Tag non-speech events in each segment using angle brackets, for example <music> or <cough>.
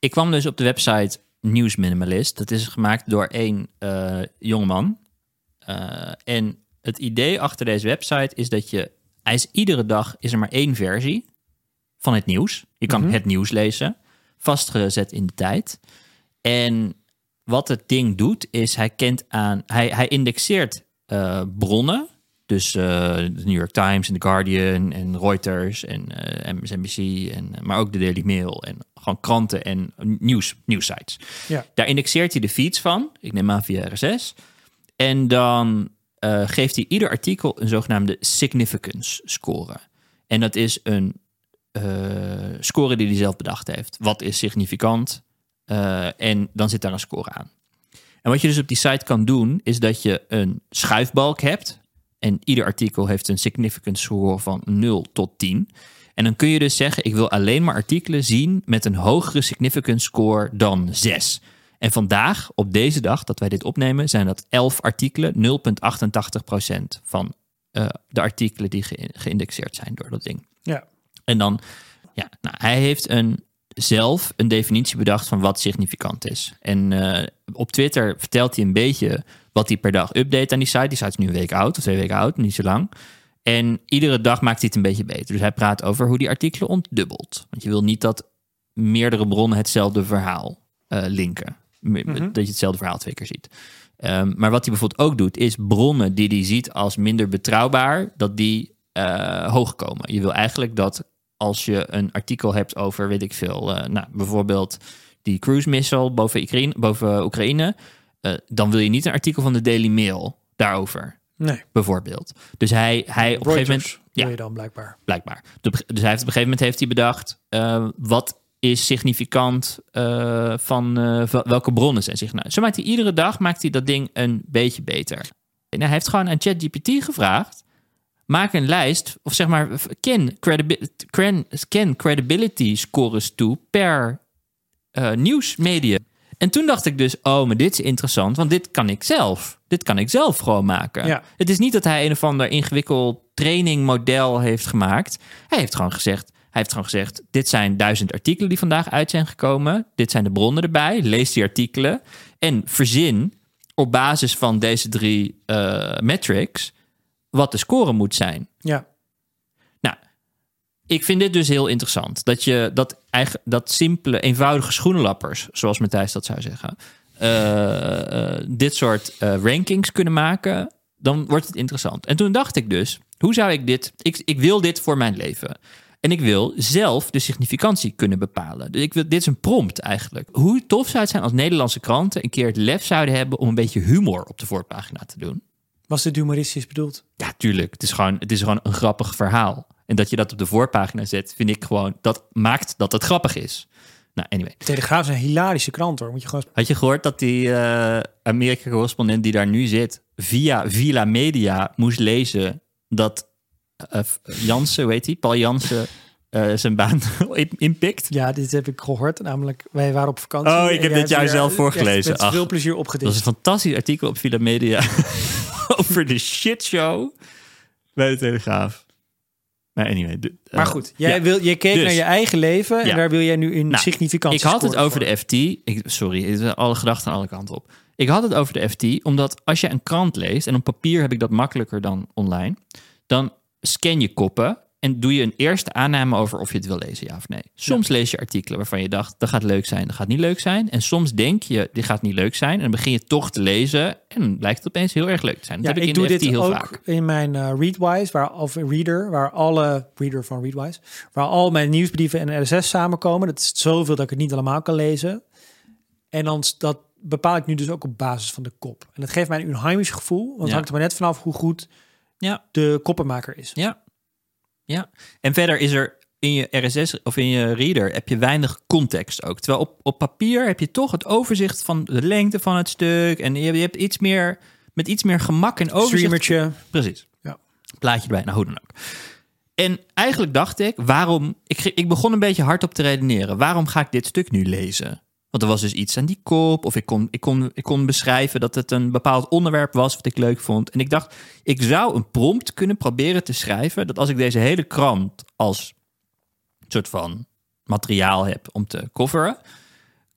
ik kwam dus op de website News Minimalist. Dat is gemaakt door één uh, jongeman. Uh, en het idee achter deze website is dat je... Hij is iedere dag is er maar één versie van het nieuws. Je kan het nieuws lezen, vastgezet in de tijd. En wat het ding doet, is hij kent aan... Hij, hij indexeert uh, bronnen dus uh, de New York Times en The Guardian en Reuters en uh, MSNBC, en, maar ook de Daily Mail en gewoon kranten en nieuws, nieuwsites. Ja. Daar indexeert hij de feeds van, ik neem aan via RSS. En dan uh, geeft hij ieder artikel een zogenaamde significance score. En dat is een score die hij zelf bedacht heeft. Wat is significant? en dan zit daar een score aan. En wat je dus op die site kan doen, is dat je een schuifbalk hebt en ieder artikel heeft een significance score van 0 tot 10. En dan kun je dus zeggen, ik wil alleen maar artikelen zien met een hogere significance score dan 6. En vandaag, op deze dag dat wij dit opnemen, zijn dat 11 artikelen, 0,88% van uh, de artikelen die ge geïndexeerd zijn door dat ding. Ja. En dan, ja, nou, hij heeft een, zelf een definitie bedacht van wat significant is. En uh, op Twitter vertelt hij een beetje wat hij per dag update aan die site. Die site is nu een week oud of twee weken oud, niet zo lang. En iedere dag maakt hij het een beetje beter. Dus hij praat over hoe die artikelen ontdubbelt. Want je wil niet dat meerdere bronnen hetzelfde verhaal uh, linken. Mhm. Dat je hetzelfde verhaal twee keer ziet. Um, maar wat hij bijvoorbeeld ook doet, is bronnen die hij ziet als minder betrouwbaar, dat die uh, hoog komen. Je wil eigenlijk dat als je een artikel hebt over, weet ik veel, uh, nou, bijvoorbeeld die cruise missile boven Oekraïne, boven Oekraïne uh, dan wil je niet een artikel van de Daily Mail daarover. Nee. Bijvoorbeeld. Dus hij, hij op een gegeven moment. Ja, je dan blijkbaar. Blijkbaar. Dus hij heeft op een gegeven moment heeft hij bedacht. Uh, wat is significant uh, van welke bronnen zijn zich. Nou, zo maakt hij iedere dag maakt hij dat ding een beetje beter. En hij heeft gewoon aan ChatGPT gevraagd. Maak een lijst, of zeg maar, ken, credibi ken credibility scores toe per nieuwsmedia. En toen dacht ik dus, oh, maar dit is interessant, want dit kan ik zelf. Dit kan ik zelf gewoon maken. Ja. Het is niet dat hij een of ander ingewikkeld trainingmodel heeft gemaakt. Hij heeft gewoon gezegd, hij heeft gewoon gezegd, dit zijn duizend artikelen die vandaag uit zijn gekomen. Dit zijn de bronnen erbij. Lees die artikelen en verzin op basis van deze drie uh, metrics wat de score moet zijn. Ja. Nou, ik vind dit dus heel interessant. Dat je dat, eigen, dat simpele, eenvoudige schoenenlappers, zoals Matthijs dat zou zeggen, uh, uh, dit soort uh, rankings kunnen maken, dan wordt het interessant. En toen dacht ik dus, hoe zou ik dit, ik, ik wil dit voor mijn leven. En ik wil zelf de significantie kunnen bepalen. Dus ik wil, dit is een prompt eigenlijk. Hoe tof zou het zijn als Nederlandse kranten een keer het lef zouden hebben om een beetje humor op de voorpagina te doen? Was dit humoristisch bedoeld? Ja, tuurlijk. Het is gewoon, het is gewoon een grappig verhaal. En dat je dat op de voorpagina zet, vind ik gewoon, dat maakt dat het grappig is. Nou, anyway. De Telegraaf is een hilarische krant hoor. Moet je gewoon... Had je gehoord dat die uh, Amerika-correspondent die daar nu zit, via Villa Media moest lezen dat uh, Jansen, weet hij, Paul Jansen, uh, zijn baan <laughs> inpikt? Ja, dit heb ik gehoord. Namelijk, wij waren op vakantie. Oh, ik heb dit jou zelf voorgelezen. Met veel plezier opgedicht. Dat is een fantastisch artikel op Villa Media <laughs> over de shitshow bij de Telegraaf. Maar anyway. De, uh, maar goed, jij, ja. wil, je keek dus, naar je eigen leven ja. en daar wil jij nu in nou, significant. Ik had het over voor. de FT. Ik, sorry, alle gedachten aan alle kanten op. Ik had het over de FT, omdat als je een krant leest, en op papier heb ik dat makkelijker dan online, dan scan je koppen en doe je een eerste aanname over of je het wil lezen, ja of nee. Soms ja. lees je artikelen waarvan je dacht, dat gaat leuk zijn, dat gaat niet leuk zijn. En soms denk je, dit gaat niet leuk zijn. En dan begin je toch te lezen en blijkt het opeens heel erg leuk te zijn. Dat ja, heb ik, ik in doe dit heel ook vaak. in mijn uh, Readwise, waar, of Reader, waar alle, Reader van Readwise, waar al mijn nieuwsbrieven en RSS samenkomen. Dat is zoveel dat ik het niet allemaal kan lezen. En dan dat bepaal ik nu dus ook op basis van de kop. En dat geeft mij een heimisch gevoel, want het Ja. hangt er maar net vanaf hoe goed Ja. de koppenmaker is. Ja. Ja. En verder is er in je RSS of in je reader heb je weinig context ook. Terwijl op, op papier heb je toch het overzicht van de lengte van het stuk. En je, je hebt iets meer met iets meer gemak en overzicht. Streamertje. Precies. Ja. Plaatje erbij, nou hoe dan ook. En eigenlijk dacht ik, waarom... Ik, ik begon een beetje hardop te redeneren. Waarom ga ik dit stuk nu lezen? Want er was dus iets aan die kop. Of ik kon, ik, kon, ik kon beschrijven dat het een bepaald onderwerp was wat ik leuk vond. En ik dacht, ik zou een prompt kunnen proberen te schrijven... dat als ik deze hele krant als soort van materiaal heb om te coveren...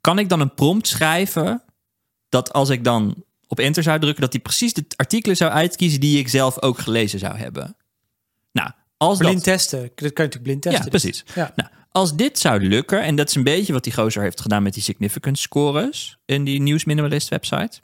kan ik dan een prompt schrijven dat als ik dan op enter zou drukken, dat die precies de artikelen zou uitkiezen die ik zelf ook gelezen zou hebben? Nou, als Blind dat... testen. Dat kan je natuurlijk blind testen. Ja, precies. Ja. Nou, als dit zou lukken, en dat is een beetje wat die gozer heeft gedaan met die significance scores in die News Minimalist website.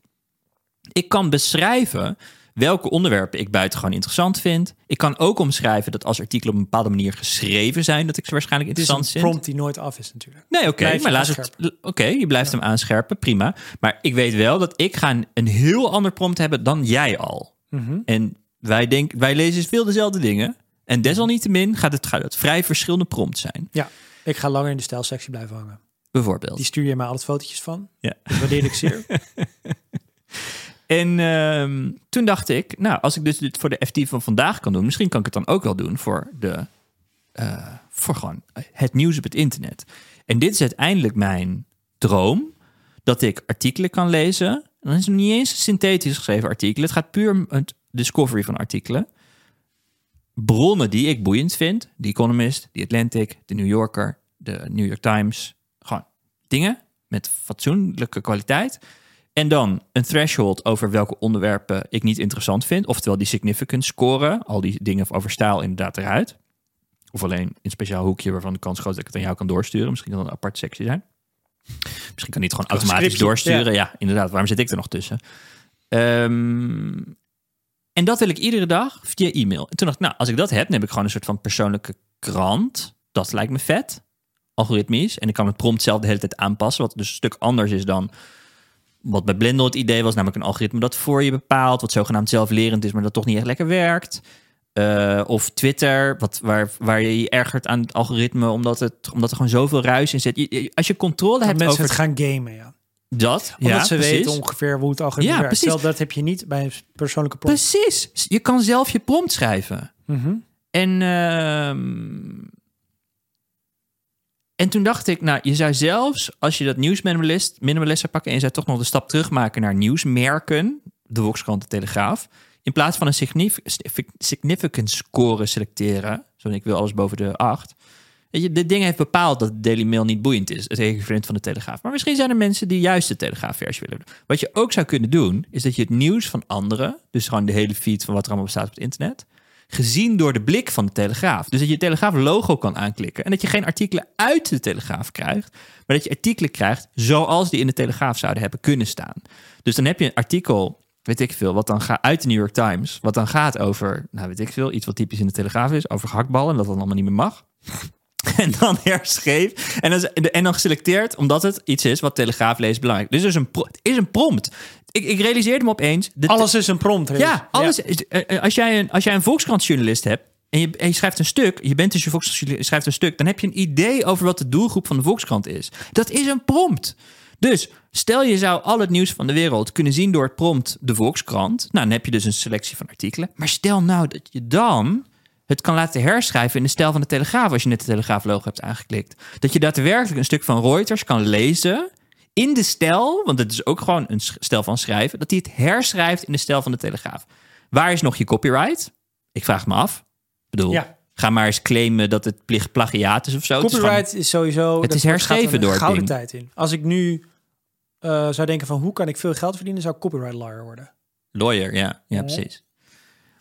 Ik kan beschrijven welke onderwerpen ik buitengewoon interessant vind. Ik kan ook omschrijven dat als artikelen op een bepaalde manier geschreven zijn, dat ik ze waarschijnlijk Het is een interessant vind. prompt die nooit af is natuurlijk. Nee, oké, maar laat het. Oké, je blijft hem aanscherpen, prima. Maar ik weet wel dat ik ga een, een heel ander prompt hebben dan jij al. Mhm. En wij, denk, wij lezen veel dezelfde dingen. En desalniettemin gaat het, gaat het vrij verschillende prompts zijn. Ja, ik ga langer in de stijlsectie blijven hangen. Bijvoorbeeld. Die stuur je mij altijd fotootjes van. Ja. Dat waardeer ik zeer. <laughs> En ehm, toen dacht ik, nou, als ik dus dit voor de FT van vandaag kan doen, misschien kan ik het dan ook wel doen voor, de, eh, voor gewoon het nieuws op het internet. En dit is uiteindelijk mijn droom, dat ik artikelen kan lezen. En dan is het niet eens synthetisch geschreven artikelen. Het gaat puur om het discovery van artikelen. Bronnen die ik boeiend vind. The Economist, The Atlantic, The New Yorker, de New York Times. Gewoon dingen met fatsoenlijke kwaliteit. En dan een threshold over welke onderwerpen ik niet interessant vind. Oftewel die significance scoren. Al die dingen over stijl inderdaad eruit. Of alleen in een speciaal hoekje waarvan de kans groot is dat ik het aan jou kan doorsturen. Misschien kan het een aparte sectie zijn. Misschien kan niet gewoon automatisch doorsturen. Ja. inderdaad. Waarom zit ik er nog tussen? Ehm, en dat wil ik iedere dag via e-mail. En toen dacht ik, nou, als ik dat heb, dan heb ik gewoon een soort van persoonlijke krant. Dat lijkt me vet. Algoritmisch. En ik kan het prompt zelf de hele tijd aanpassen. Wat dus een stuk anders is dan wat bij Blender het idee was. Namelijk een algoritme dat voor je bepaalt. Wat zogenaamd zelflerend is, maar dat toch niet echt lekker werkt. Eh, of Twitter, wat, waar, waar je je ergert aan het algoritme. Omdat, het, omdat er gewoon zoveel ruis in zit. Je- je- als je controle Dat hebt mensen over het gaan gamen, ja. Dat. Omdat ja, ze precies. weten ongeveer hoe het algoritme Ja, werkt. Stel, dat heb je niet bij een persoonlijke prompt. Precies. Je kan zelf je prompt schrijven. Mhm. En, ehm, en toen dacht ik, nou, je zou zelfs, als je dat nieuwsminimalist minimalist zou pakken en je zou toch nog de stap terugmaken naar nieuwsmerken, de Volkskrant, de Telegraaf, in plaats van een signif significance score selecteren, zo ik wil alles boven de 8. Weet je, dit ding heeft bepaald dat de Daily Mail niet boeiend is, het equivalent van de Telegraaf. Maar misschien zijn er mensen die juist de Telegraaf-versie willen. Wat je ook zou kunnen doen, is dat je het nieuws van anderen, dus gewoon de hele feed van wat er allemaal bestaat op het internet, gezien door de blik van de Telegraaf. Dus dat je het Telegraaf-logo kan aanklikken. En dat je geen artikelen uit de Telegraaf krijgt, maar dat je artikelen krijgt zoals die in de Telegraaf zouden hebben kunnen staan. Dus dan heb je een artikel, weet ik veel, wat dan gaat uit de New York Times, wat dan gaat over, nou weet ik veel, iets wat typisch in de Telegraaf is, over gehaktballen en dat dan allemaal niet meer mag. <laughs> En dan herschreef. En dan, en dan geselecteerd omdat het iets is wat Telegraaf leest belangrijk. Dus het is een, het is een prompt. Ik, ik realiseerde me opeens. Alles is een prompt. Ja, alles. is- eh, eh, Als, jij een, als jij een Volkskrantjournalist hebt en je, en je schrijft een stuk, je bent dus je Volkskrant, schrijft een stuk, dan heb je een idee over wat de doelgroep van de Volkskrant is. Dat is een prompt. Dus stel je zou al het nieuws van de wereld kunnen zien door het prompt de Volkskrant. Nou, dan heb je dus een selectie van artikelen. Maar stel nou dat je dan het kan laten herschrijven in de stijl van de Telegraaf als je net de Telegraaf-logo hebt aangeklikt. Dat je daadwerkelijk een stuk van Reuters kan lezen in de stijl, want het is ook gewoon een stijl van schrijven, dat hij het herschrijft in de stijl van de Telegraaf. Waar is nog je copyright? Ik vraag me af. Ik bedoel, Ja. ga maar eens claimen dat het plicht plagiaat is of zo. Het is gewoon- Copyright is sowieso... Het is herschreven er door gouden tijd in. Als ik nu eh, zou denken van hoe kan ik veel geld verdienen, zou ik copyright lawyer worden. Lawyer, ja, Ja. precies.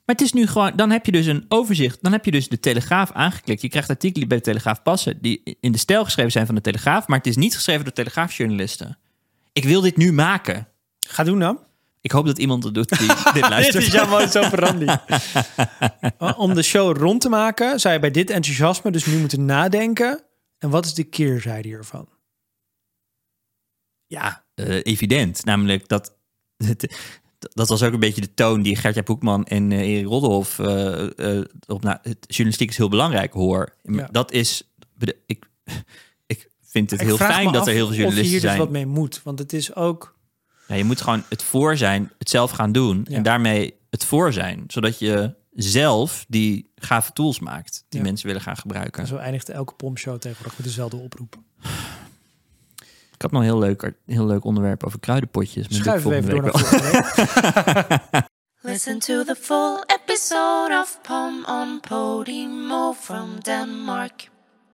Maar het is nu gewoon, dan heb je dus een overzicht. Dan heb je dus de Telegraaf aangeklikt. Je krijgt artikelen die bij de Telegraaf passen, die in de stijl geschreven zijn van de Telegraaf, maar het is niet geschreven door Telegraafjournalisten. Ik wil dit nu maken. Ga doen dan. Ik hoop dat iemand het doet die dit <laughs> Dit luistert. is jouw modus operandi. Uh, <laughs> Om de show rond te maken, zou je bij dit enthousiasme dus nu moeten nadenken. En wat is de keerzijde hiervan? Ja, eh, evident. Namelijk dat. Dat was ook een beetje de toon die Gertja Boekman en eh, Erik Roddelhoff eh, eh, op nou, het journalistiek is heel belangrijk hoor. Ja. Dat is. Ik, <laughs> ik vind het Ik heel fijn dat er heel veel Of je journalisten hier dus zijn. wat mee moet. Want het is ook... Ja, je moet gewoon het voor zijn, het zelf gaan doen. Ja. En daarmee het voor zijn. Zodat je zelf die gave tools maakt die mensen willen gaan gebruiken. Zo eindigt elke pompshow tegenwoordig met dezelfde oproep. Ik had nog een heel leuk, heel leuk onderwerp over kruidenpotjes. maar doe even ik door volgende naar. <laughs> Listen to the full episode of Pom on Podimo from Denmark.